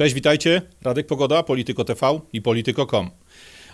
Cześć, witajcie. Radek Pogoda, Polityko TV i Polityko.com.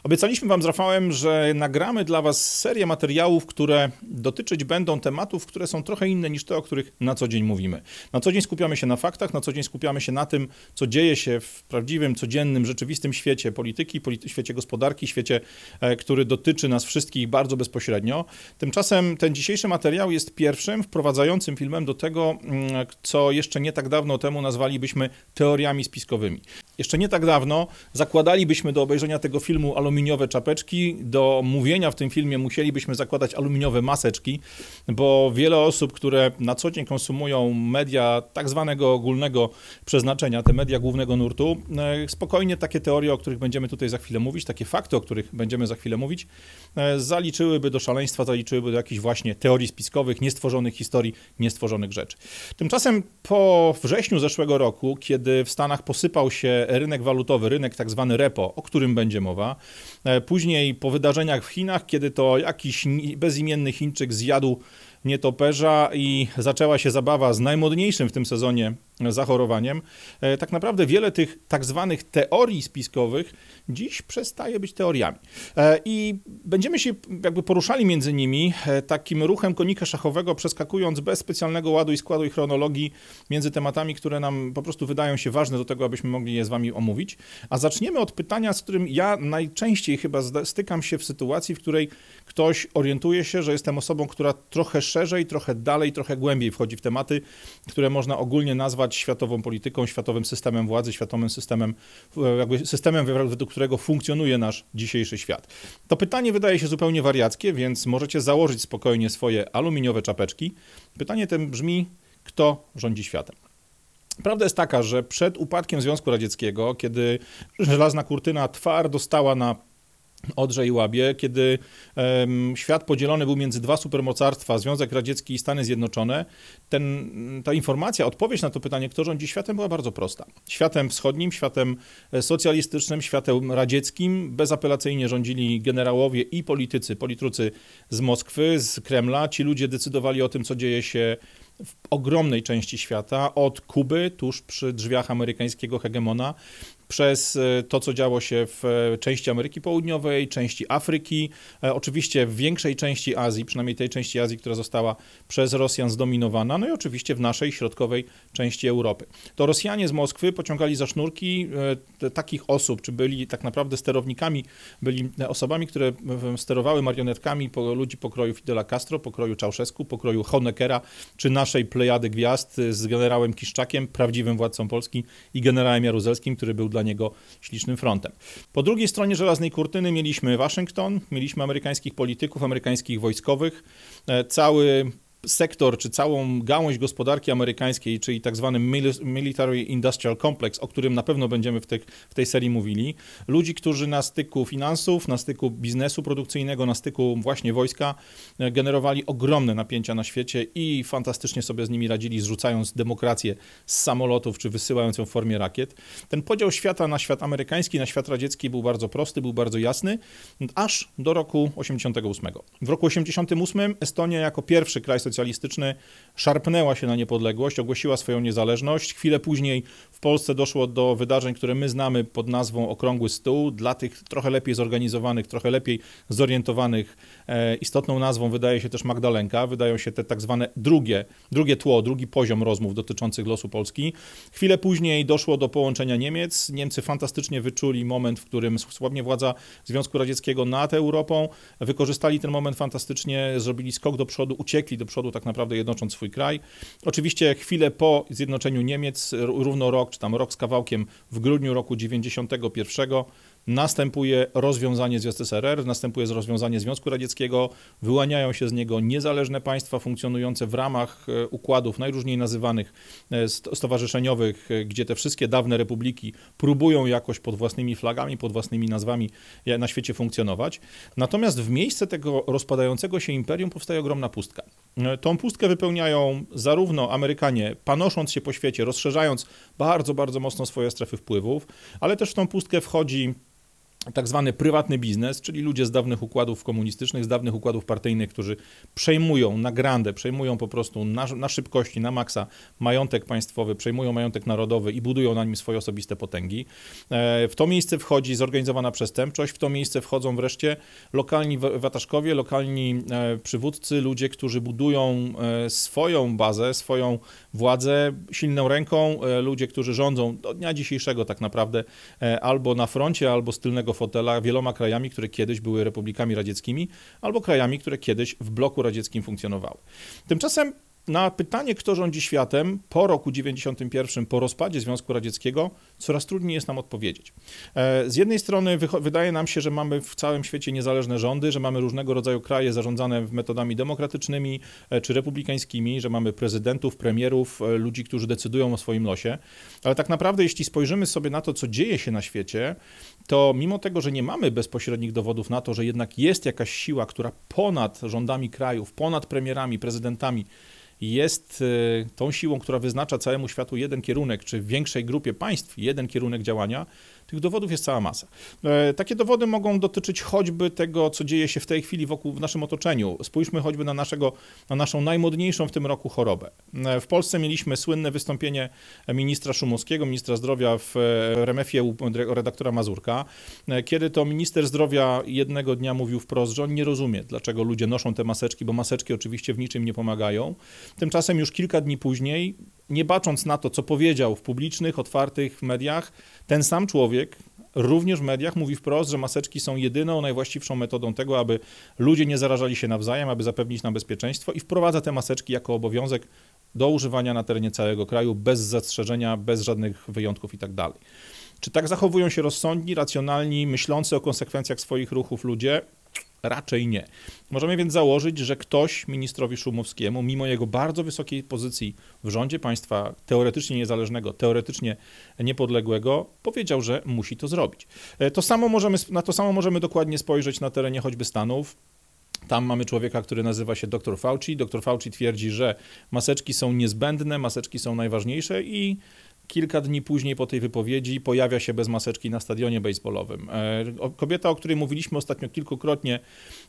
Obiecaliśmy Wam z Rafałem, że nagramy dla Was serię materiałów, które dotyczyć będą tematów, które są trochę inne niż te, o których na co dzień mówimy. Na co dzień skupiamy się na faktach, na co dzień skupiamy się na tym, co dzieje się w prawdziwym, codziennym, rzeczywistym świecie polityki, polity świecie gospodarki, świecie, e, który dotyczy nas wszystkich bardzo bezpośrednio. Tymczasem ten dzisiejszy materiał jest pierwszym wprowadzającym filmem do tego, mm, co jeszcze nie tak dawno temu nazwalibyśmy teoriami spiskowymi. Jeszcze nie tak dawno zakładalibyśmy do obejrzenia tego filmu aluminiowe czapeczki, do mówienia w tym filmie musielibyśmy zakładać aluminiowe maseczki, bo wiele osób, które na co dzień konsumują media tak zwanego ogólnego przeznaczenia, te media głównego nurtu, e, spokojnie takie teorie, o których będziemy tutaj za chwilę mówić, takie fakty, o których będziemy za chwilę mówić, e, zaliczyłyby do szaleństwa, zaliczyłyby do jakichś właśnie teorii spiskowych, niestworzonych historii, niestworzonych rzeczy. Tymczasem po wrześniu zeszłego roku, kiedy w Stanach posypał się rynek walutowy, rynek tak zwany repo, o którym będzie mowa. E, później po wydarzeniach w Chinach, kiedy to jakiś bezimienny Chińczyk zjadł nietoperza i zaczęła się zabawa z najmodniejszym w tym sezonie zachorowaniem. E, tak naprawdę wiele tych tak zwanych teorii spiskowych dziś przestaje być teoriami. E, I będziemy się jakby poruszali między nimi e, takim ruchem konika szachowego, przeskakując bez specjalnego ładu i składu i chronologii między tematami, które nam po prostu wydają się ważne do tego, abyśmy mogli je z wami omówić. A zaczniemy od pytania, z którym ja najczęściej chyba stykam się w sytuacji, w której ktoś orientuje się, że jestem osobą, która trochę szerzej, trochę dalej, trochę głębiej wchodzi w tematy, które można ogólnie nazwać światową polityką, światowym systemem władzy, światowym systemem, jakby systemem, według którego funkcjonuje nasz dzisiejszy świat. To pytanie wydaje się zupełnie wariackie, więc możecie założyć spokojnie swoje aluminiowe czapeczki. Pytanie tym brzmi, kto rządzi światem? Prawda jest taka, że przed upadkiem Związku Radzieckiego, kiedy żelazna kurtyna twardo stała na Odrze i Łabie, kiedy um, świat podzielony był między dwa supermocarstwa, Związek Radziecki i Stany Zjednoczone, ten, ta informacja, odpowiedź na to pytanie, kto rządzi światem, była bardzo prosta. Światem wschodnim, światem e, socjalistycznym, światem radzieckim bezapelacyjnie rządzili generałowie i politycy, politrucy z Moskwy, z Kremla. Ci ludzie decydowali o tym, co dzieje się w ogromnej części świata, od Kuby, tuż przy drzwiach amerykańskiego hegemona, przez e, to, co działo się w e, części Ameryki Południowej, części Afryki, e, oczywiście w większej części Azji, przynajmniej tej części Azji, która została przez Rosjan zdominowana, no i oczywiście w naszej środkowej części Europy. To Rosjanie z Moskwy pociągali za sznurki takich osób, czy byli tak naprawdę sterownikami, byli osobami, które sterowały marionetkami ludzi pokroju Fidela Castro, pokroju Czałszewsku, pokroju Honeckera, czy naszej plejady gwiazd z generałem Kiszczakiem, prawdziwym władcą Polski i generałem Jaruzelskim, który był dla niego ślicznym frontem. Po drugiej stronie żelaznej kurtyny mieliśmy Waszyngton, mieliśmy amerykańskich polityków, amerykańskich wojskowych, e, cały sektor, czy całą gałąź gospodarki amerykańskiej, czyli tak zwany Military Industrial Complex, o którym na pewno będziemy w, tych, w tej serii mówili, ludzi, którzy na styku finansów, na styku biznesu produkcyjnego, na styku właśnie wojska e, generowali ogromne napięcia na świecie i fantastycznie sobie z nimi radzili, zrzucając demokrację z samolotów, czy wysyłając ją w formie rakiet. Ten podział świata na świat amerykański, na świat radziecki był bardzo prosty, był bardzo jasny, aż do roku 88. W roku 88 Estonia jako pierwszy kraj socjalistyczny socjalistyczny szarpnęła się na niepodległość, ogłosiła swoją niezależność. Chwilę później w Polsce doszło do wydarzeń, które my znamy pod nazwą Okrągły Stół. Dla tych trochę lepiej zorganizowanych, trochę lepiej zorientowanych, e, istotną nazwą wydaje się też Magdalenka. Wydają się te tak zwane drugie, drugie tło, drugi poziom rozmów dotyczących losu Polski. Chwilę później doszło do połączenia Niemiec. Niemcy fantastycznie wyczuli moment, w którym słabnie władza Związku Radzieckiego nad Europą. Wykorzystali ten moment fantastycznie, zrobili skok do przodu, uciekli do przodu przodu, tak naprawdę jednocząc swój kraj. Oczywiście chwilę po zjednoczeniu Niemiec, równo rok, czy tam rok z kawałkiem, w grudniu roku 91 następuje rozwiązanie z ZSRR, następuje rozwiązanie Związku Radzieckiego, wyłaniają się z niego niezależne państwa funkcjonujące w ramach e, układów najróżniej nazywanych e, stowarzyszeniowych, e, gdzie te wszystkie dawne republiki próbują jakoś pod własnymi flagami, pod własnymi nazwami na świecie funkcjonować. Natomiast w miejsce tego rozpadającego się imperium powstaje ogromna pustka. Tą pustkę wypełniają zarówno Amerykanie, panosząc się po świecie, rozszerzając bardzo, bardzo mocno swoje strefy wpływów, ale też w tą pustkę wchodzi tak zwany prywatny biznes, czyli ludzie z dawnych układów komunistycznych, z dawnych układów partyjnych, którzy przejmują na grandę, przejmują po prostu na, na, szybkości, na maksa majątek państwowy, przejmują majątek narodowy i budują na nim swoje osobiste potęgi. E, w to miejsce wchodzi zorganizowana przestępczość, w to miejsce wchodzą wreszcie lokalni wataszkowie, lokalni e, przywódcy, ludzie, którzy budują e, swoją bazę, swoją władzę silną ręką, ludzie, którzy rządzą do dnia dzisiejszego tak naprawdę albo na froncie, albo z tylnego fotela wieloma krajami, które kiedyś były republikami radzieckimi, albo krajami, które kiedyś w bloku radzieckim funkcjonowały. Tymczasem na pytanie, kto rządzi światem po roku 91, po rozpadzie Związku Radzieckiego, coraz trudniej jest nam odpowiedzieć. E, z jednej strony wydaje nam się, że mamy w całym świecie niezależne rządy, że mamy różnego rodzaju kraje zarządzane metodami demokratycznymi e, czy republikańskimi, że mamy prezydentów, premierów, e, ludzi, którzy decydują o swoim losie. Ale tak naprawdę, jeśli spojrzymy sobie na to, co dzieje się na świecie, to mimo tego, że nie mamy bezpośrednich dowodów na to, że jednak jest jakaś siła, która ponad rządami krajów, ponad premierami, prezydentami, jest e, tą siłą, która wyznacza całemu światu jeden kierunek, czy w większej grupie państw jeden kierunek działania, tych dowodów jest cała masa. E, takie dowody mogą dotyczyć choćby tego, co dzieje się w tej chwili wokół w naszym otoczeniu. Spójrzmy choćby na, naszego, na naszą najmodniejszą w tym roku chorobę. E, w Polsce mieliśmy słynne wystąpienie ministra Szumowskiego, ministra zdrowia w RMF-ie u redaktora Mazurka, kiedy to minister zdrowia jednego dnia mówił wprost, że on nie rozumie, dlaczego ludzie noszą te maseczki, bo maseczki oczywiście w niczym nie pomagają. Tymczasem już kilka dni później, nie bacząc na to, co powiedział w publicznych, otwartych mediach, ten sam człowiek również w mediach mówi wprost, że maseczki są jedyną, najwłaściwszą metodą tego, aby ludzie nie zarażali się nawzajem, aby zapewnić nam bezpieczeństwo i wprowadza te maseczki jako obowiązek do używania na terenie całego kraju bez zastrzeżenia, bez żadnych wyjątków itd. Tak Czy tak zachowują się rozsądni, racjonalni, myślący o konsekwencjach swoich ruchów ludzie? Raczej nie. Możemy więc założyć, że ktoś ministrowi Szumowskiemu, mimo jego bardzo wysokiej pozycji w rządzie państwa teoretycznie niezależnego, teoretycznie niepodległego, powiedział, że musi to zrobić. E, to samo możemy, na to samo możemy dokładnie spojrzeć na terenie choćby Stanów. Tam mamy człowieka, który nazywa się dr Fauci. Dr Fauci twierdzi, że maseczki są niezbędne, maseczki są najważniejsze i Kilka dni później po tej wypowiedzi pojawia się bez maseczki na stadionie baseballowym. E, kobieta, o której mówiliśmy ostatnio kilkukrotnie,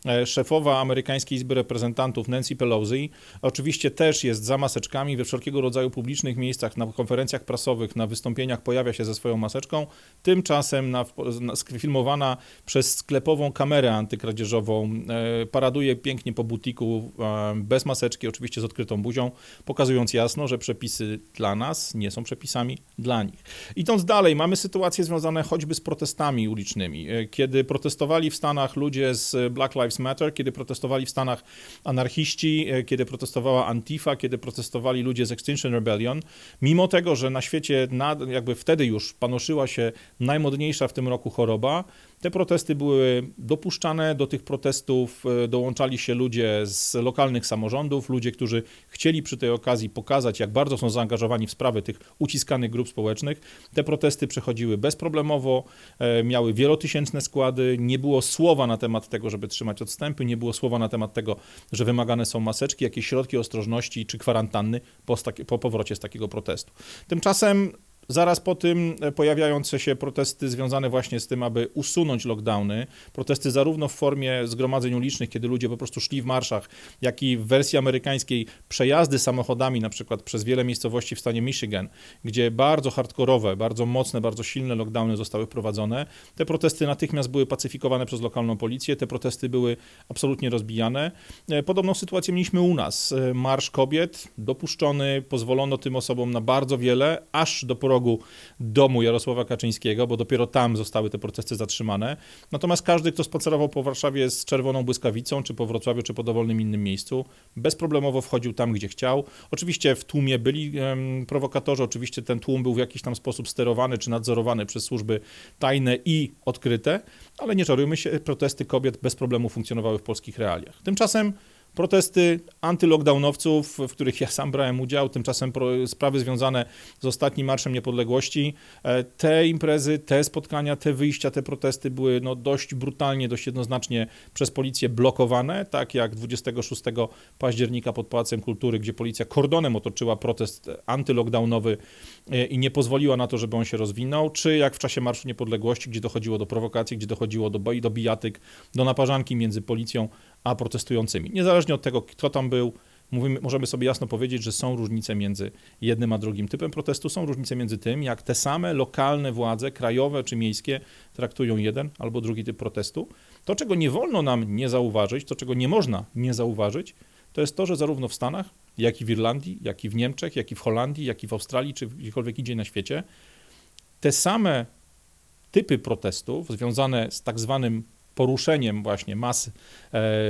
e, szefowa amerykańskiej Izby Reprezentantów Nancy Pelosi, oczywiście też jest za maseczkami we wszelkiego rodzaju publicznych miejscach, na konferencjach prasowych, na wystąpieniach pojawia się ze swoją maseczką. Tymczasem na, na, filmowana przez sklepową kamerę antykradzieżową e, paraduje pięknie po butiku bez maseczki, oczywiście z odkrytą buzią, pokazując jasno, że przepisy dla nas nie są przepisami dla nich. Idąc dalej, mamy sytuacje związane choćby z protestami ulicznymi. E, kiedy protestowali w Stanach ludzie z Black Lives Matter, kiedy protestowali w Stanach anarchiści, e, kiedy protestowała Antifa, kiedy protestowali ludzie z Extinction Rebellion, mimo tego, że na świecie jakby wtedy już panoszyła się najmodniejsza w tym roku choroba, te protesty były dopuszczane, do tych protestów e, dołączali się ludzie z lokalnych samorządów, ludzie, którzy chcieli przy tej okazji pokazać, jak bardzo są zaangażowani w sprawy tych uciskanych grup społecznych. Te protesty przechodziły bezproblemowo, e, miały wielotysięczne składy, nie było słowa na temat tego, żeby trzymać odstępy, nie było słowa na temat tego, że wymagane są maseczki, jakieś środki ostrożności czy kwarantanny po, po powrocie z takiego protestu. Tymczasem Zaraz po tym e, pojawiające się protesty związane właśnie z tym, aby usunąć lockdowny. Protesty zarówno w formie zgromadzeń ulicznych, kiedy ludzie po prostu szli w marszach, jak i w wersji amerykańskiej przejazdy samochodami, na przykład przez wiele miejscowości w stanie Michigan, gdzie bardzo hardkorowe, bardzo mocne, bardzo silne lockdowny zostały wprowadzone. Te protesty natychmiast były pacyfikowane przez lokalną policję, te protesty były absolutnie rozbijane. E, podobną sytuację mieliśmy u nas. E, Marsz kobiet dopuszczony, pozwolono tym osobom na bardzo wiele, aż do progu progu domu Jarosława Kaczyńskiego, bo dopiero tam zostały te protesty zatrzymane. Natomiast każdy, kto spacerował po Warszawie z czerwoną błyskawicą, czy po Wrocławiu, czy po dowolnym innym miejscu, bezproblemowo wchodził tam, gdzie chciał. Oczywiście w tłumie byli um, prowokatorzy, oczywiście ten tłum był w jakiś tam sposób sterowany, czy nadzorowany przez służby tajne i odkryte, ale nie czarujmy się, protesty kobiet bez problemu funkcjonowały w polskich realiach. Tymczasem protesty antylockdownowców, w których ja sam brałem udział, tymczasem sprawy związane z ostatnim Marszem Niepodległości. E, te imprezy, te spotkania, te wyjścia, te protesty były no, dość brutalnie, dość jednoznacznie przez policję blokowane, tak jak 26 października pod Pałacem Kultury, gdzie policja kordonem otoczyła protest antylockdownowy e, i nie pozwoliła na to, żeby on się rozwinął, czy jak w czasie Marszu Niepodległości, gdzie dochodziło do prowokacji, gdzie dochodziło do, do bijatyk, do naparzanki między policją a protestującymi. Niezależnie od tego, kto tam był, mówimy, możemy sobie jasno powiedzieć, że są różnice między jednym a drugim typem protestu, są różnice między tym, jak te same lokalne władze, krajowe czy miejskie, traktują jeden albo drugi typ protestu. To, czego nie wolno nam nie zauważyć, to, czego nie można nie zauważyć, to jest to, że zarówno w Stanach, jak i w Irlandii, jak i w Niemczech, jak i w Holandii, jak i w Australii, czy gdziekolwiek indziej na świecie, te same typy protestów związane z tak zwanym poruszeniem właśnie mas e,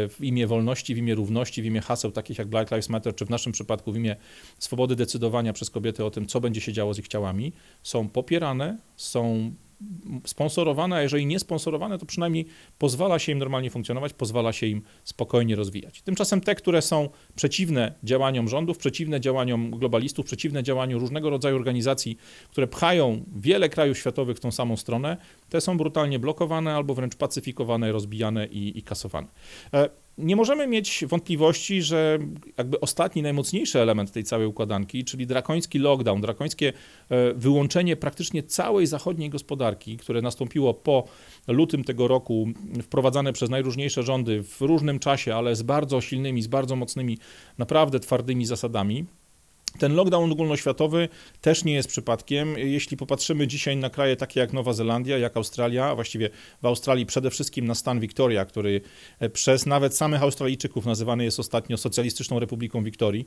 w imię wolności, w imię równości, w imię haseł takich jak Black Lives Matter, czy w naszym przypadku w imię swobody decydowania przez kobiety o tym, co będzie się działo z ich ciałami, są popierane, są sponsorowane, a jeżeli nie sponsorowane, to przynajmniej pozwala się im normalnie funkcjonować, pozwala się im spokojnie rozwijać. Tymczasem te, które są przeciwne działaniom rządów, przeciwne działaniom globalistów, przeciwne działaniu różnego rodzaju organizacji, które pchają wiele krajów światowych w tą samą stronę, te są brutalnie blokowane albo wręcz pacyfikowane, rozbijane i, i kasowane. Nie możemy mieć wątpliwości, że jakby ostatni, najmocniejszy element tej całej układanki, czyli drakoński lockdown, drakońskie e, wyłączenie praktycznie całej zachodniej gospodarki, które nastąpiło po lutym tego roku, wprowadzane przez najróżniejsze rządy w różnym czasie, ale z bardzo silnymi, z bardzo mocnymi, naprawdę twardymi zasadami, ten lockdown ogólnoświatowy też nie jest przypadkiem. Jeśli popatrzymy dzisiaj na kraje takie jak Nowa Zelandia, jak Australia, a właściwie w Australii przede wszystkim na stan Victoria, który e, przez nawet samych Australijczyków nazywany jest ostatnio Socjalistyczną Republiką Wiktorii.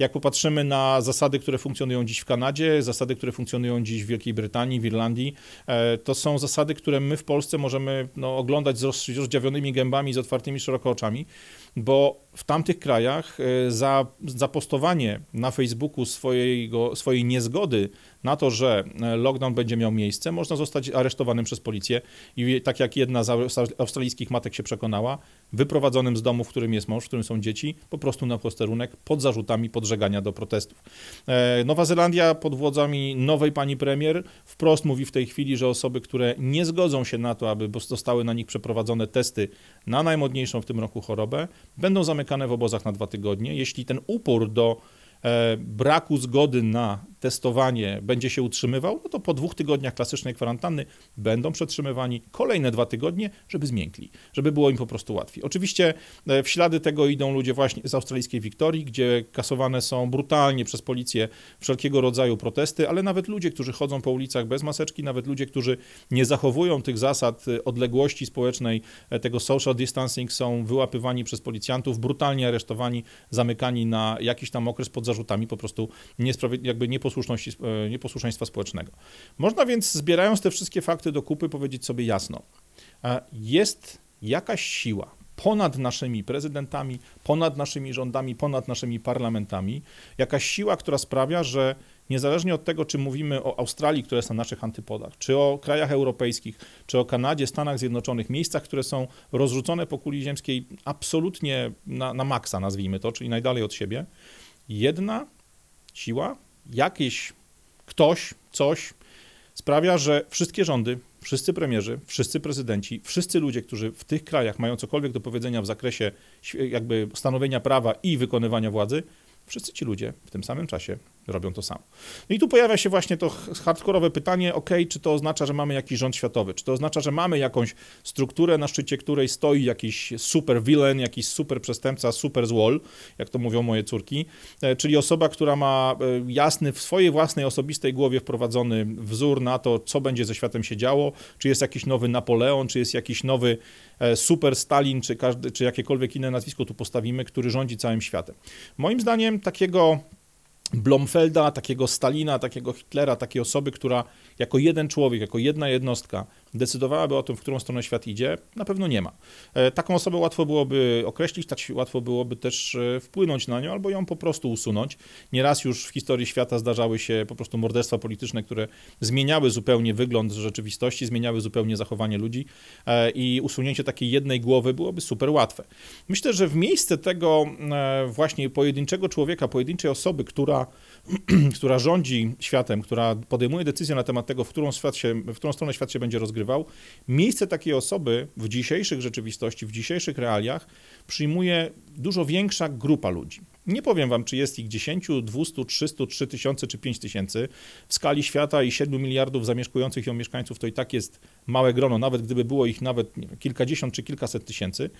Jak popatrzymy na zasady, które funkcjonują dziś w Kanadzie, zasady, które funkcjonują dziś w Wielkiej Brytanii, w Irlandii, e, to są zasady, które my w Polsce możemy no, oglądać z rozdziawionymi gębami, z otwartymi szeroko oczami bo w tamtych krajach e, za zapostowanie na Facebooku swojego, swojej niezgody na to, że e, lockdown będzie miał miejsce, można zostać aresztowanym przez policję i tak jak jedna z australijskich matek się przekonała, wyprowadzonym z domu, w którym jest mąż, w którym są dzieci, po prostu na posterunek pod zarzutami podżegania do protestów. E, Nowa Zelandia pod włodzami nowej pani premier wprost mówi w tej chwili, że osoby, które nie zgodzą się na to, aby zostały na nich przeprowadzone testy na najmodniejszą w tym roku chorobę, będą zamykane w obozach na dwa tygodnie. Jeśli ten upór do e, braku zgody na testowanie będzie się utrzymywał, no to po dwóch tygodniach klasycznej kwarantanny będą przetrzymywani kolejne dwa tygodnie, żeby zmiękli, żeby było im po prostu łatwiej. Oczywiście e, w ślady tego idą ludzie właśnie z australijskiej Wiktorii, gdzie kasowane są brutalnie przez policję wszelkiego rodzaju protesty, ale nawet ludzie, którzy chodzą po ulicach bez maseczki, nawet ludzie, którzy nie zachowują tych zasad e, odległości społecznej, e, tego social distancing, są wyłapywani przez policjantów, brutalnie aresztowani, zamykani na jakiś tam okres pod zarzutami po prostu jakby nie nieposłuszności, e, nieposłuszeństwa społecznego. Można więc, zbierając te wszystkie fakty do kupy, powiedzieć sobie jasno, e, jest jakaś siła ponad naszymi prezydentami, ponad naszymi rządami, ponad naszymi parlamentami, jakaś siła, która sprawia, że niezależnie od tego, czy mówimy o Australii, która jest na naszych antypodach, czy o krajach europejskich, czy o Kanadzie, Stanach Zjednoczonych, miejscach, które są rozrzucone po kuli ziemskiej absolutnie na, na maksa, nazwijmy to, czyli najdalej od siebie, jedna siła jakieś ktoś, coś sprawia, że wszystkie rządy, wszyscy premierzy, wszyscy prezydenci, wszyscy ludzie, którzy w tych krajach mają cokolwiek do powiedzenia w zakresie jakby stanowienia prawa i wykonywania władzy, wszyscy ci ludzie w tym samym czasie robią to samo. No i tu pojawia się właśnie to hardkorowe pytanie, ok, czy to oznacza, że mamy jakiś rząd światowy, czy to oznacza, że mamy jakąś strukturę, na szczycie której stoi jakiś super villain, jakiś super przestępca, super złol, jak to mówią moje córki, e, czyli osoba, która ma e, jasny, w swojej własnej osobistej głowie wprowadzony wzór na to, co będzie ze światem się działo, czy jest jakiś nowy Napoleon, czy jest jakiś nowy e, super Stalin, czy, każdy, czy jakiekolwiek inne nazwisko tu postawimy, który rządzi całym światem. Moim zdaniem takiego Blomfelda, takiego Stalina, takiego Hitlera, takiej osoby, która jako jeden człowiek, jako jedna jednostka decydowałaby o tym, w którą stronę świat idzie, na pewno nie ma. E, taką osobę łatwo byłoby określić, tak łatwo byłoby też e, wpłynąć na nią albo ją po prostu usunąć. Nieraz już w historii świata zdarzały się po prostu morderstwa polityczne, które zmieniały zupełnie wygląd rzeczywistości, zmieniały zupełnie zachowanie ludzi e, i usunięcie takiej jednej głowy byłoby super łatwe. Myślę, że w miejsce tego właśnie pojedynczego człowieka, pojedynczej osoby, która, która rządzi światem, która podejmuje decyzję na temat tego, w którą, świat się, w którą stronę świat się będzie rozgrywał, miejsce takiej osoby w dzisiejszych rzeczywistości, w dzisiejszych realiach przyjmuje dużo większa grupa ludzi. Nie powiem wam, czy jest ich 10, 200, 300, 3000 czy 5000. W skali świata i 7 miliardów zamieszkujących ją mieszkańców to i tak jest małe grono, nawet gdyby było ich nawet wiem, kilkadziesiąt czy kilkaset tysięcy.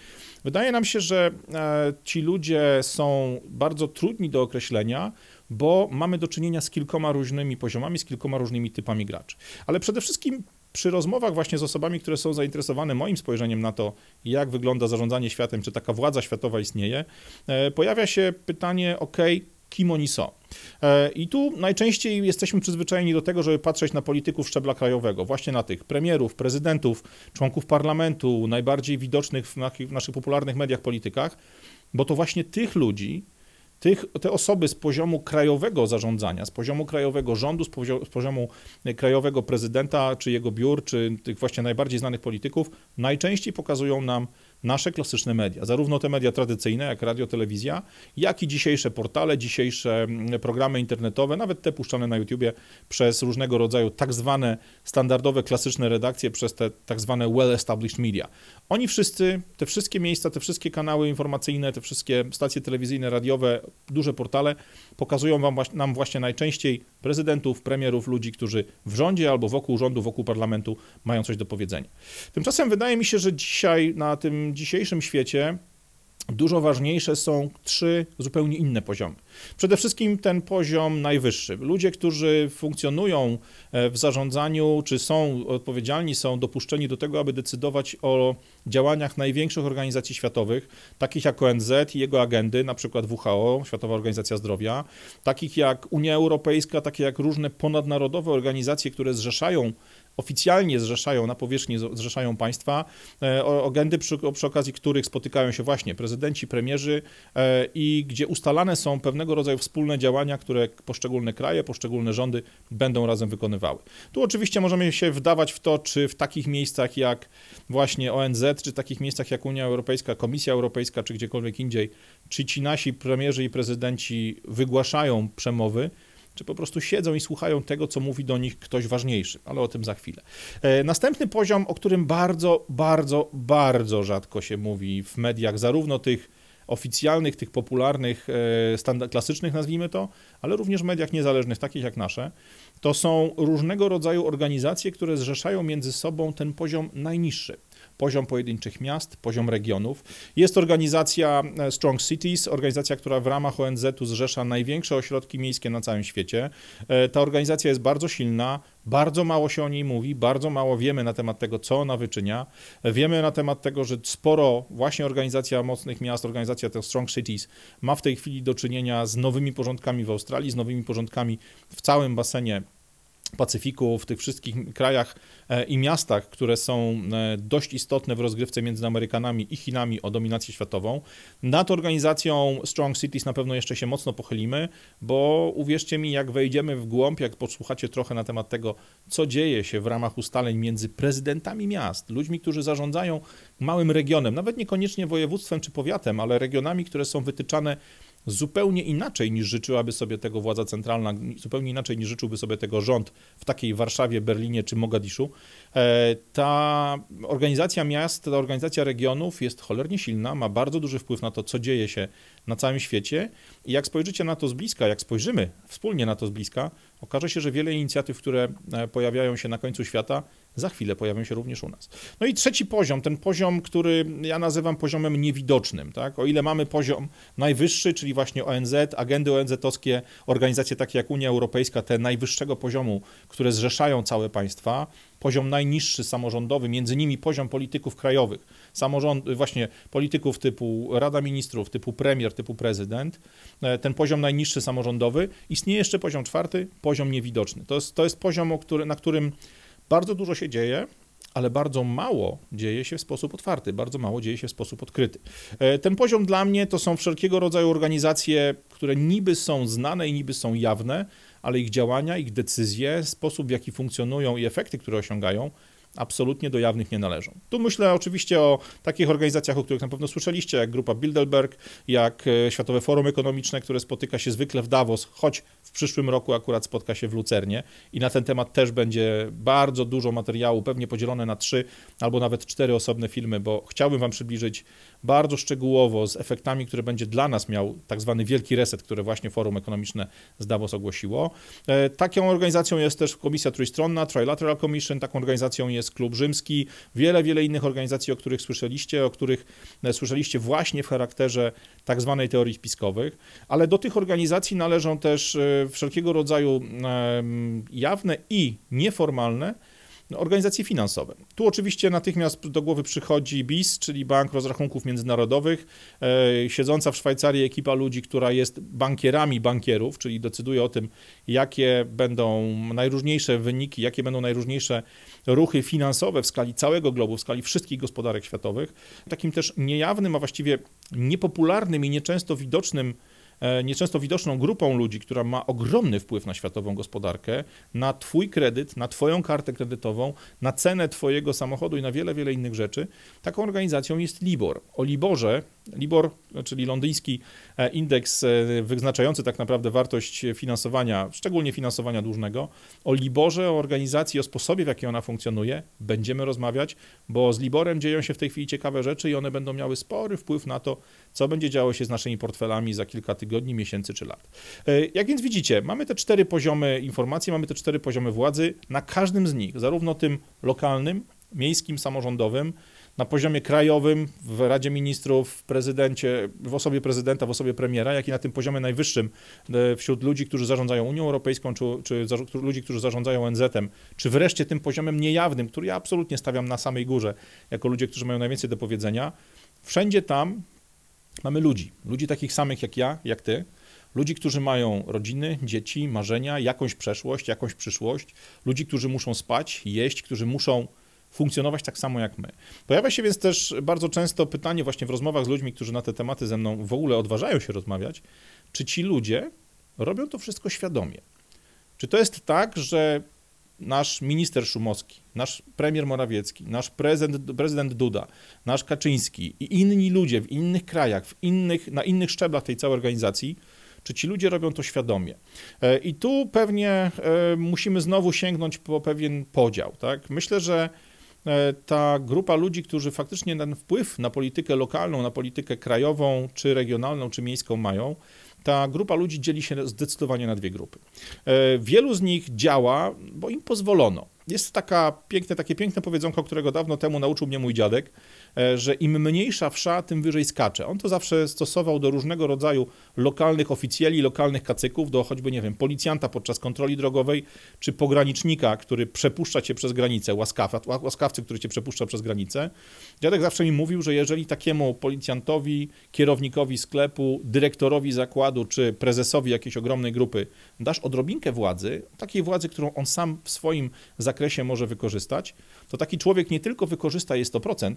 Wydaje nam się, że e, ci ludzie są bardzo trudni do określenia, bo mamy do czynienia z kilkoma różnymi poziomami, z kilkoma różnymi typami graczy. Ale przede wszystkim przy rozmowach właśnie z osobami, które są zainteresowane moim spojrzeniem na to, jak wygląda zarządzanie światem, czy taka władza światowa istnieje, e, pojawia się pytanie, ok, kim oni są. E, I tu najczęściej jesteśmy przyzwyczajeni do tego, żeby patrzeć na polityków szczebla krajowego, właśnie na tych premierów, prezydentów, członków parlamentu, najbardziej widocznych w naszych popularnych mediach politykach, bo to właśnie tych ludzi tych, te osoby z poziomu krajowego zarządzania, z poziomu krajowego rządu, z poziomu, z poziomu krajowego prezydenta, czy jego biur, czy tych właśnie najbardziej znanych polityków, najczęściej pokazują nam nasze klasyczne media, zarówno te media tradycyjne, jak radio, telewizja, jak i dzisiejsze portale, dzisiejsze mm, programy internetowe, nawet te puszczane na YouTubie przez różnego rodzaju tak zwane standardowe, klasyczne redakcje, przez te tak zwane well-established media. Oni wszyscy, te wszystkie miejsca, te wszystkie kanały informacyjne, te wszystkie stacje telewizyjne, radiowe, duże portale pokazują wam, nam właśnie najczęściej prezydentów, premierów, ludzi, którzy w rządzie albo wokół rządu, wokół parlamentu mają coś do powiedzenia. Tymczasem wydaje mi się, że dzisiaj na tym dzisiejszym świecie dużo ważniejsze są trzy zupełnie inne poziomy. Przede wszystkim ten poziom najwyższy. Ludzie, którzy funkcjonują e, w zarządzaniu, czy są odpowiedzialni, są dopuszczeni do tego, aby decydować o działaniach największych organizacji światowych, takich jak ONZ i jego agendy, na przykład WHO, Światowa Organizacja Zdrowia, takich jak Unia Europejska, takie jak różne ponadnarodowe organizacje, które zrzeszają oficjalnie zrzeszają, na powierzchni zrzeszają państwa, e, agendy, przy, przy okazji których spotykają się właśnie prezydenci, premierzy e, i gdzie ustalane są pewnego rodzaju wspólne działania, które poszczególne kraje, poszczególne rządy będą razem wykonywały. Tu oczywiście możemy się wdawać w to, czy w takich miejscach jak właśnie ONZ, czy w takich miejscach jak Unia Europejska, Komisja Europejska, czy gdziekolwiek indziej, czy ci nasi premierzy i prezydenci wygłaszają przemowy, czy po prostu siedzą i słuchają tego, co mówi do nich ktoś ważniejszy, ale o tym za chwilę. E, następny poziom, o którym bardzo, bardzo, bardzo rzadko się mówi w mediach, zarówno tych oficjalnych, tych popularnych, e, klasycznych nazwijmy to, ale również mediach niezależnych, takich jak nasze, to są różnego rodzaju organizacje, które zrzeszają między sobą ten poziom najniższy poziom pojedynczych miast, poziom regionów. Jest organizacja e, Strong Cities, organizacja, która w ramach ONZ-u zrzesza największe ośrodki miejskie na całym świecie. E, ta organizacja jest bardzo silna, bardzo mało się o niej mówi, bardzo mało wiemy na temat tego, co ona wyczynia. Wiemy na temat tego, że sporo właśnie organizacja mocnych miast, organizacja tych Strong Cities ma w tej chwili do czynienia z nowymi porządkami w Australii, z nowymi porządkami w całym basenie Pacyfiku, w tych wszystkich krajach e, i miastach, które są e, dość istotne w rozgrywce między Amerykanami i Chinami o dominację światową. Nad organizacją Strong Cities na pewno jeszcze się mocno pochylimy, bo uwierzcie mi, jak wejdziemy w głąb, jak posłuchacie trochę na temat tego, co dzieje się w ramach ustaleń między prezydentami miast, ludźmi, którzy zarządzają małym regionem, nawet niekoniecznie województwem czy powiatem, ale regionami, które są wytyczane zupełnie inaczej niż życzyłaby sobie tego władza centralna, zupełnie inaczej niż życzyłby sobie tego rząd w takiej Warszawie, Berlinie czy Mogadiszu. E, ta organizacja miast, ta organizacja regionów jest cholernie silna, ma bardzo duży wpływ na to, co dzieje się na całym świecie. I jak spojrzycie na to z bliska, jak spojrzymy wspólnie na to z bliska, okaże się, że wiele inicjatyw, które e, pojawiają się na końcu świata, za chwilę pojawią się również u nas. No i trzeci poziom, ten poziom, który ja nazywam poziomem niewidocznym. Tak? O ile mamy poziom najwyższy, czyli właśnie ONZ, agendy ONZ-owskie, organizacje takie jak Unia Europejska, te najwyższego poziomu, które zrzeszają całe państwa, poziom najniższy samorządowy, między nimi poziom polityków krajowych, samorząd, właśnie polityków typu Rada Ministrów, typu premier, typu prezydent, e, ten poziom najniższy samorządowy, istnieje jeszcze poziom czwarty, poziom niewidoczny. To jest, to jest poziom, na którym bardzo dużo się dzieje, ale bardzo mało dzieje się w sposób otwarty, bardzo mało dzieje się w sposób odkryty. E, ten poziom dla mnie to są wszelkiego rodzaju organizacje, które niby są znane i niby są jawne, ale ich działania, ich decyzje, sposób w jaki funkcjonują i efekty, które osiągają, absolutnie do jawnych nie należą. Tu myślę oczywiście o takich organizacjach, o których na pewno słyszeliście, jak Grupa Bilderberg, jak e, Światowe Forum Ekonomiczne, które spotyka się zwykle w Davos, choć w przyszłym roku akurat spotka się w Lucernie i na ten temat też będzie bardzo dużo materiału, pewnie podzielone na trzy albo nawet cztery osobne filmy, bo chciałbym Wam przybliżyć bardzo szczegółowo z efektami, które będzie dla nas miał tak zwany wielki reset, który właśnie Forum Ekonomiczne z Davos ogłosiło. E, taką organizacją jest też Komisja Trójstronna, Trilateral Commission, taką organizacją jest Klub Rzymski, wiele, wiele innych organizacji, o których słyszeliście, o których e, słyszeliście właśnie w charakterze tak zwanej teorii spiskowych, ale do tych organizacji należą też e, wszelkiego rodzaju jawne i nieformalne organizacje finansowe. Tu oczywiście natychmiast do głowy przychodzi BIS, czyli Bank Rozrachunków Międzynarodowych, e, siedząca w Szwajcarii ekipa ludzi, która jest bankierami bankierów, czyli decyduje o tym, jakie będą najróżniejsze wyniki, jakie będą najróżniejsze ruchy finansowe w skali całego globu, w skali wszystkich gospodarek światowych. Takim też niejawnym, a właściwie niepopularnym i nieczęsto widocznym nieczęsto widoczną grupą ludzi, która ma ogromny wpływ na światową gospodarkę, na Twój kredyt, na Twoją kartę kredytową, na cenę Twojego samochodu i na wiele, wiele innych rzeczy. Taką organizacją jest Libor. O Liborze, Libor, czyli londyński e, indeks e, wyznaczający tak naprawdę wartość finansowania, szczególnie finansowania dłużnego, o Liborze, o organizacji, o sposobie, w jaki ona funkcjonuje, będziemy rozmawiać, bo z Liborem dzieją się w tej chwili ciekawe rzeczy i one będą miały spory wpływ na to, co będzie działo się z naszymi portfelami za kilka tygodni, miesięcy czy lat. E, jak więc widzicie, mamy te cztery poziomy informacji, mamy te cztery poziomy władzy. Na każdym z nich, zarówno tym lokalnym, miejskim, samorządowym, na poziomie krajowym, w Radzie Ministrów, w prezydencie, w osobie prezydenta, w osobie premiera, jak i na tym poziomie najwyższym e, wśród ludzi, którzy zarządzają Unią Europejską, czy, czy ludzi, którzy zarządzają ONZ-em, czy wreszcie tym poziomem niejawnym, który ja absolutnie stawiam na samej górze, jako ludzie, którzy mają najwięcej do powiedzenia. Wszędzie tam Mamy ludzi, ludzi takich samych jak ja, jak ty, ludzi, którzy mają rodziny, dzieci, marzenia, jakąś przeszłość, jakąś przyszłość, ludzi, którzy muszą spać, jeść, którzy muszą funkcjonować tak samo jak my. Pojawia się więc też bardzo często pytanie właśnie w rozmowach z ludźmi, którzy na te tematy ze mną w ogóle odważają się rozmawiać, czy ci ludzie robią to wszystko świadomie? Czy to jest tak, że nasz minister Szumowski, nasz premier Morawiecki, nasz prezydent, prezydent Duda, nasz Kaczyński i inni ludzie w innych krajach, w innych, na innych szczeblach tej całej organizacji, czy ci ludzie robią to świadomie. E, I tu pewnie e, musimy znowu sięgnąć po pewien podział. Tak? Myślę, że e, ta grupa ludzi, którzy faktycznie ten wpływ na politykę lokalną, na politykę krajową, czy regionalną, czy miejską mają, ta grupa ludzi dzieli się zdecydowanie na dwie grupy. E, wielu z nich działa, bo im pozwolono. Jest taka piękne, takie piękne powiedzonko, którego dawno temu nauczył mnie mój dziadek, e, że im mniejsza wsza, tym wyżej skacze. On to zawsze stosował do różnego rodzaju lokalnych oficjeli, lokalnych kacyków, do choćby, nie wiem, policjanta podczas kontroli drogowej, czy pogranicznika, który przepuszcza cię przez granicę, łaskawa, łaskawcy, który cię przepuszcza przez granicę. Dziadek zawsze mi mówił, że jeżeli takiemu policjantowi, kierownikowi sklepu, dyrektorowi zakładu, czy prezesowi jakiejś ogromnej grupy dasz odrobinkę władzy, takiej władzy, którą on sam w swoim zakresie zakresie może wykorzystać, to taki człowiek nie tylko wykorzysta je 100%,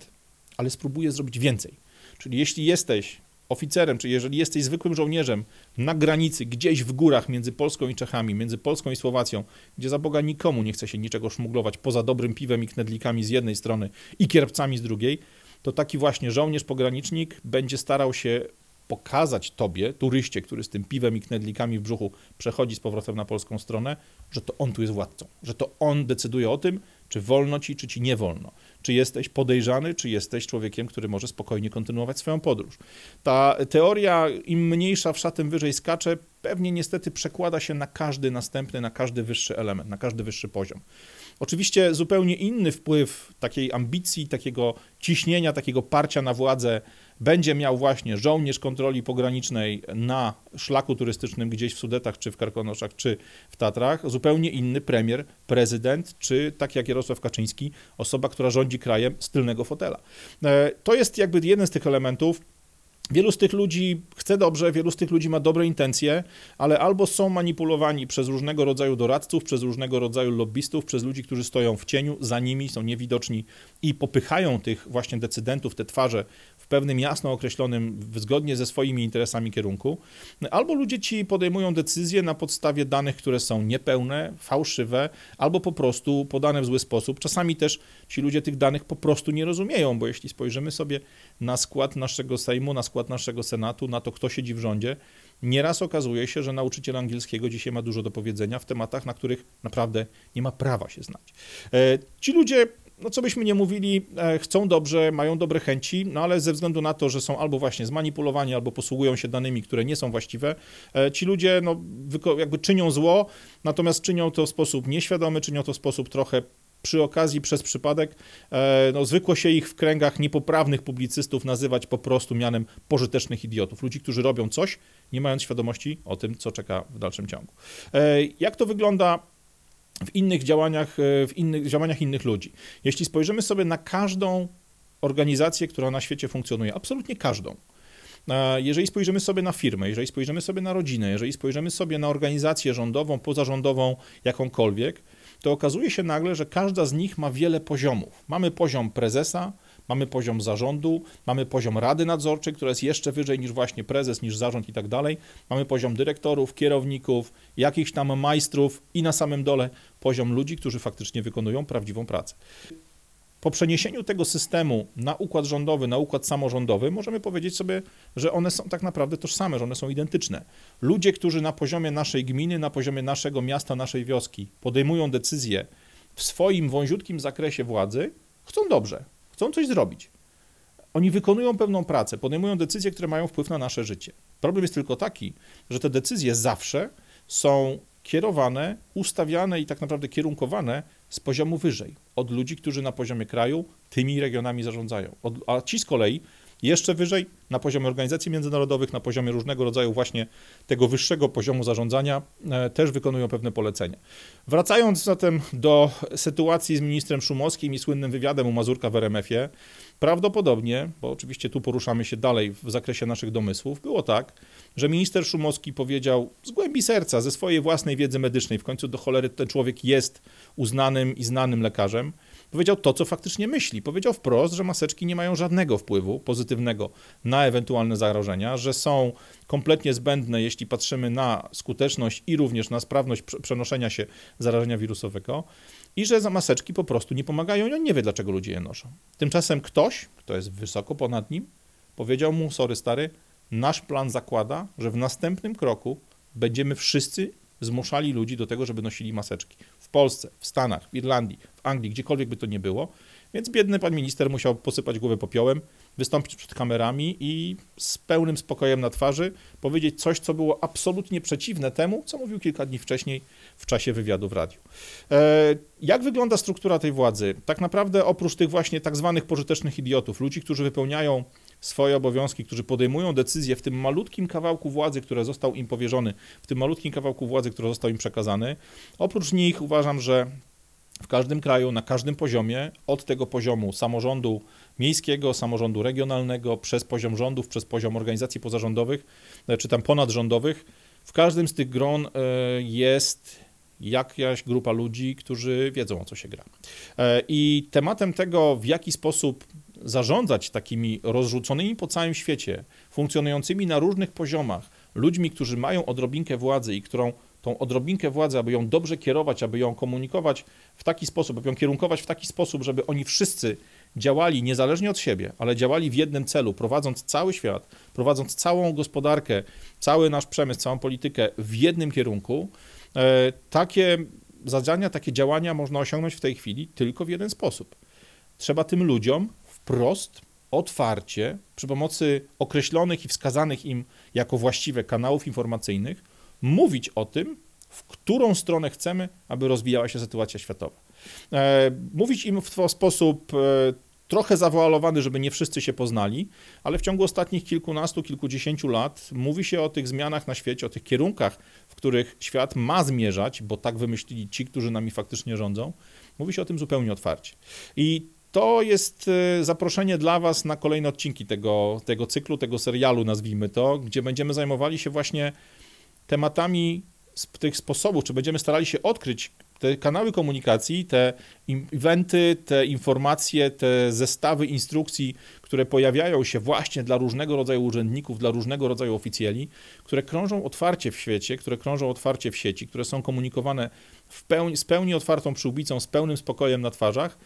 ale spróbuje zrobić więcej. Czyli jeśli jesteś oficerem, czy jeżeli jesteś zwykłym żołnierzem na granicy, gdzieś w górach między Polską i Czechami, między Polską i Słowacją, gdzie za Boga nikomu nie chce się niczego szmuglować poza dobrym piwem i knedlikami z jednej strony i kierpcami z drugiej, to taki właśnie żołnierz pogranicznik będzie starał się pokazać tobie, turyście, który z tym piwem i knedlikami w brzuchu przechodzi z powrotem na polską stronę, że to on tu jest władcą, że to on decyduje o tym, czy wolno ci, czy ci nie wolno. Czy jesteś podejrzany, czy jesteś człowiekiem, który może spokojnie kontynuować swoją podróż. Ta teoria, im mniejsza wsza, tym wyżej skacze, pewnie niestety przekłada się na każdy następny, na każdy wyższy element, na każdy wyższy poziom. Oczywiście zupełnie inny wpływ takiej ambicji, takiego ciśnienia, takiego parcia na władzę będzie miał właśnie żołnierz kontroli pogranicznej na szlaku turystycznym gdzieś w Sudetach, czy w Karkonoszach, czy w Tatrach, zupełnie inny premier, prezydent, czy tak jak Jarosław Kaczyński, osoba, która rządzi krajem z tylnego fotela. E, to jest jakby jeden z tych elementów, Wielu z tych ludzi chce dobrze, wielu z tych ludzi ma dobre intencje, ale albo są manipulowani przez różnego rodzaju doradców, przez różnego rodzaju lobbystów, przez ludzi, którzy stoją w cieniu, za nimi są niewidoczni i popychają tych właśnie decydentów, te twarze pewnym jasno określonym, zgodnie ze swoimi interesami kierunku, albo ludzie ci podejmują decyzje na podstawie danych, które są niepełne, fałszywe, albo po prostu podane w zły sposób. Czasami też ci ludzie tych danych po prostu nie rozumieją, bo jeśli spojrzymy sobie na skład naszego Sejmu, na skład naszego Senatu, na to, kto siedzi w rządzie, nieraz okazuje się, że nauczyciel angielskiego dzisiaj ma dużo do powiedzenia w tematach, na których naprawdę nie ma prawa się znać. E, ci ludzie no co byśmy nie mówili, e, chcą dobrze, mają dobre chęci, no ale ze względu na to, że są albo właśnie zmanipulowani, albo posługują się danymi, które nie są właściwe, e, ci ludzie no, jakby czynią zło, natomiast czynią to w sposób nieświadomy, czynią to w sposób trochę przy okazji, przez przypadek, e, no, zwykło się ich w kręgach niepoprawnych publicystów nazywać po prostu mianem pożytecznych idiotów. Ludzi, którzy robią coś, nie mając świadomości o tym, co czeka w dalszym ciągu. Jak to wygląda w innych działaniach, e, w innych działaniach innych ludzi. Jeśli spojrzymy sobie na każdą organizację, która na świecie funkcjonuje, absolutnie każdą, e, jeżeli spojrzymy sobie na firmę, jeżeli spojrzymy sobie na rodzinę, jeżeli spojrzymy sobie na organizację rządową, pozarządową, jakąkolwiek, to okazuje się nagle, że każda z nich ma wiele poziomów. Mamy poziom prezesa, mamy poziom zarządu, mamy poziom rady nadzorczej, która jest jeszcze wyżej niż właśnie prezes, niż zarząd i tak dalej. Mamy poziom dyrektorów, kierowników, jakichś tam majstrów i na samym dole poziom ludzi, którzy faktycznie wykonują prawdziwą pracę. Po przeniesieniu tego systemu na układ rządowy, na układ samorządowy, możemy powiedzieć sobie, że one są tak naprawdę tożsame, że one są identyczne. Ludzie, którzy na poziomie naszej gminy, na poziomie naszego miasta, naszej wioski podejmują decyzje w swoim wąziutkim zakresie władzy, chcą dobrze, chcą coś zrobić. Oni wykonują pewną pracę, podejmują decyzje, które mają wpływ na nasze życie. Problem jest tylko taki, że te decyzje zawsze są kierowane, ustawiane i tak naprawdę kierunkowane z poziomu wyżej, od ludzi, którzy na poziomie kraju tymi regionami zarządzają. A ci z kolei jeszcze wyżej, na poziomie organizacji międzynarodowych, na poziomie różnego rodzaju właśnie tego wyższego poziomu zarządzania, e, też wykonują pewne polecenia. Wracając zatem do sytuacji z ministrem Szumowskim i słynnym wywiadem u Mazurka w RMF-ie, prawdopodobnie, bo oczywiście tu poruszamy się dalej w zakresie naszych domysłów, było tak, że minister Szumowski powiedział z głębi serca, ze swojej własnej wiedzy medycznej, w końcu do cholery ten człowiek jest uznanym i znanym lekarzem, powiedział to, co faktycznie myśli. Powiedział wprost, że maseczki nie mają żadnego wpływu pozytywnego na ewentualne zagrożenia, że są kompletnie zbędne, jeśli patrzymy na skuteczność i również na sprawność przenoszenia się zarażenia wirusowego i że maseczki po prostu nie pomagają i on nie wie, dlaczego ludzie je noszą. Tymczasem ktoś, kto jest wysoko ponad nim, powiedział mu, sorry stary, nasz plan zakłada, że w następnym kroku będziemy wszyscy zmuszali ludzi do tego, żeby nosili maseczki. Polsce, w Stanach, w Irlandii, w Anglii, gdziekolwiek by to nie było. Więc biedny pan minister musiał posypać głowę popiołem, wystąpić przed kamerami i z pełnym spokojem na twarzy powiedzieć coś, co było absolutnie przeciwne temu, co mówił kilka dni wcześniej w czasie wywiadu w radiu. E, jak wygląda struktura tej władzy? Tak naprawdę oprócz tych właśnie tak zwanych pożytecznych idiotów, ludzi, którzy wypełniają swoje obowiązki, którzy podejmują decyzje w tym malutkim kawałku władzy, który został im powierzony, w tym malutkim kawałku władzy, który został im przekazany. Oprócz nich uważam, że w każdym kraju, na każdym poziomie, od tego poziomu samorządu miejskiego, samorządu regionalnego, przez poziom rządów, przez poziom organizacji pozarządowych, e, czy tam ponadrządowych, w każdym z tych gron e, jest jakaś grupa ludzi, którzy wiedzą o co się gra. E, I tematem tego, w jaki sposób zarządzać takimi rozrzuconymi po całym świecie, funkcjonującymi na różnych poziomach, ludźmi, którzy mają odrobinkę władzy i którą tą odrobinkę władzy, aby ją dobrze kierować, aby ją komunikować w taki sposób, aby ją kierunkować w taki sposób, żeby oni wszyscy działali niezależnie od siebie, ale działali w jednym celu, prowadząc cały świat, prowadząc całą gospodarkę, cały nasz przemysł, całą politykę w jednym kierunku, e, takie zadania, takie działania można osiągnąć w tej chwili tylko w jeden sposób. Trzeba tym ludziom wprost, otwarcie, przy pomocy określonych i wskazanych im jako właściwe kanałów informacyjnych, mówić o tym, w którą stronę chcemy, aby rozwijała się sytuacja światowa. E, mówić im w sposób e, trochę zawoalowany, żeby nie wszyscy się poznali, ale w ciągu ostatnich kilkunastu, kilkudziesięciu lat mówi się o tych zmianach na świecie, o tych kierunkach, w których świat ma zmierzać, bo tak wymyślili ci, którzy nami faktycznie rządzą. Mówi się o tym zupełnie otwarcie. I to jest e, zaproszenie dla Was na kolejne odcinki tego, tego cyklu, tego serialu, nazwijmy to, gdzie będziemy zajmowali się właśnie tematami tych sposobów, czy będziemy starali się odkryć te kanały komunikacji, te eventy, te informacje, te zestawy instrukcji, które pojawiają się właśnie dla różnego rodzaju urzędników, dla różnego rodzaju oficjeli, które krążą otwarcie w świecie, które krążą otwarcie w sieci, które są komunikowane w pełni, z pełni otwartą przyłbicą, z pełnym spokojem na twarzach,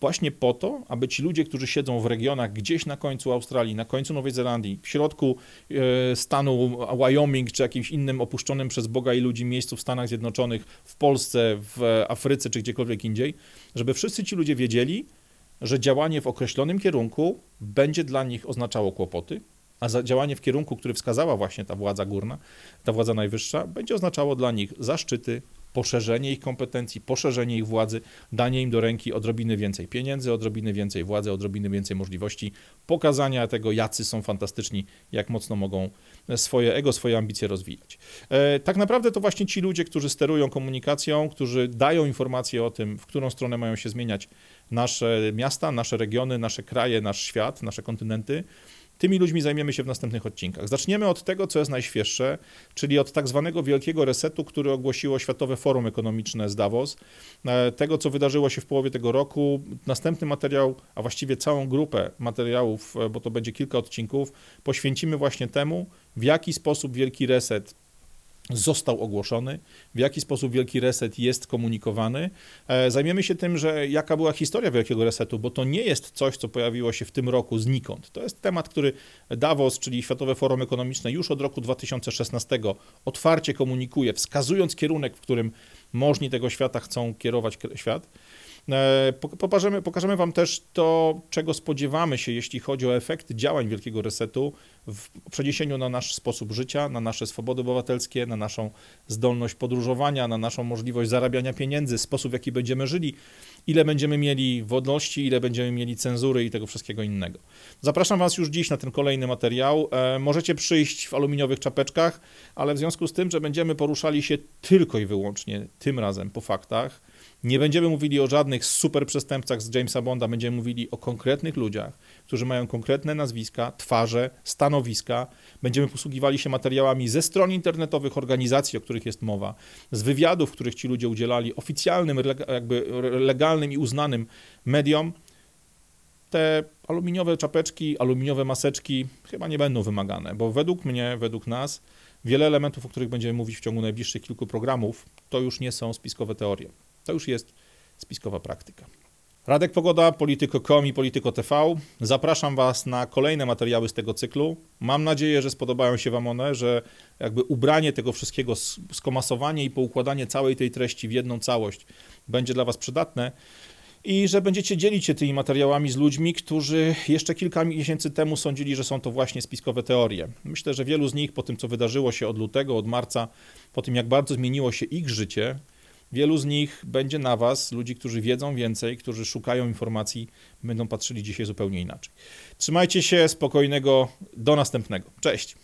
właśnie po to, aby ci ludzie, którzy siedzą w regionach gdzieś na końcu Australii, na końcu Nowej Zelandii, w środku e, stanu Wyoming czy jakimś innym opuszczonym przez Boga i ludzi miejscu w Stanach Zjednoczonych, w Polsce, w Afryce czy gdziekolwiek indziej, żeby wszyscy ci ludzie wiedzieli, że działanie w określonym kierunku będzie dla nich oznaczało kłopoty, a działanie w kierunku, który wskazała właśnie ta władza górna, ta władza najwyższa, będzie oznaczało dla nich zaszczyty, poszerzenie ich kompetencji, poszerzenie ich władzy, danie im do ręki odrobiny więcej pieniędzy, odrobiny więcej władzy, odrobiny więcej możliwości, pokazania tego, jacy są fantastyczni, jak mocno mogą swoje ego, swoje ambicje rozwijać. E, tak naprawdę to właśnie ci ludzie, którzy sterują komunikacją, którzy dają informacje o tym, w którą stronę mają się zmieniać nasze miasta, nasze regiony, nasze kraje, nasz świat, nasze kontynenty, Tymi ludźmi zajmiemy się w następnych odcinkach. Zaczniemy od tego, co jest najświeższe, czyli od tak zwanego wielkiego resetu, który ogłosiło Światowe Forum Ekonomiczne z Davos. E, tego, co wydarzyło się w połowie tego roku. Następny materiał, a właściwie całą grupę materiałów, e, bo to będzie kilka odcinków, poświęcimy właśnie temu, w jaki sposób wielki reset został ogłoszony, w jaki sposób Wielki Reset jest komunikowany. E, zajmiemy się tym, że jaka była historia Wielkiego Resetu, bo to nie jest coś, co pojawiło się w tym roku znikąd. To jest temat, który Davos, czyli Światowe Forum Ekonomiczne, już od roku 2016 otwarcie komunikuje, wskazując kierunek, w którym możni tego świata chcą kierować świat. E, pokażemy, pokażemy Wam też to, czego spodziewamy się, jeśli chodzi o efekty działań Wielkiego Resetu w przeniesieniu na nasz sposób życia, na nasze swobody obywatelskie, na naszą zdolność podróżowania, na naszą możliwość zarabiania pieniędzy, sposób w jaki będziemy żyli, ile będziemy mieli wolności, ile będziemy mieli cenzury i tego wszystkiego innego. Zapraszam Was już dziś na ten kolejny materiał. E, możecie przyjść w aluminiowych czapeczkach, ale w związku z tym, że będziemy poruszali się tylko i wyłącznie tym razem po faktach, nie będziemy mówili o żadnych super przestępcach z Jamesa Bonda, będziemy mówili o konkretnych ludziach, którzy mają konkretne nazwiska, twarze, stanowiska. Będziemy posługiwali się materiałami ze stron internetowych organizacji, o których jest mowa, z wywiadów, których ci ludzie udzielali, oficjalnym, jakby legalnym i uznanym mediom. Te aluminiowe czapeczki, aluminiowe maseczki chyba nie będą wymagane, bo według mnie, według nas, wiele elementów, o których będziemy mówić w ciągu najbliższych kilku programów, to już nie są spiskowe teorie. To już jest spiskowa praktyka. Radek Pogoda, Polityko.com i Polityko TV. Zapraszam Was na kolejne materiały z tego cyklu. Mam nadzieję, że spodobają się Wam one, że jakby ubranie tego wszystkiego, skomasowanie i poukładanie całej tej treści w jedną całość będzie dla Was przydatne i że będziecie dzielić się tymi materiałami z ludźmi, którzy jeszcze kilka miesięcy temu sądzili, że są to właśnie spiskowe teorie. Myślę, że wielu z nich po tym, co wydarzyło się od lutego, od marca, po tym, jak bardzo zmieniło się ich życie, Wielu z nich będzie na Was, ludzi, którzy wiedzą więcej, którzy szukają informacji, będą patrzyli dzisiaj zupełnie inaczej. Trzymajcie się, spokojnego, do następnego. Cześć.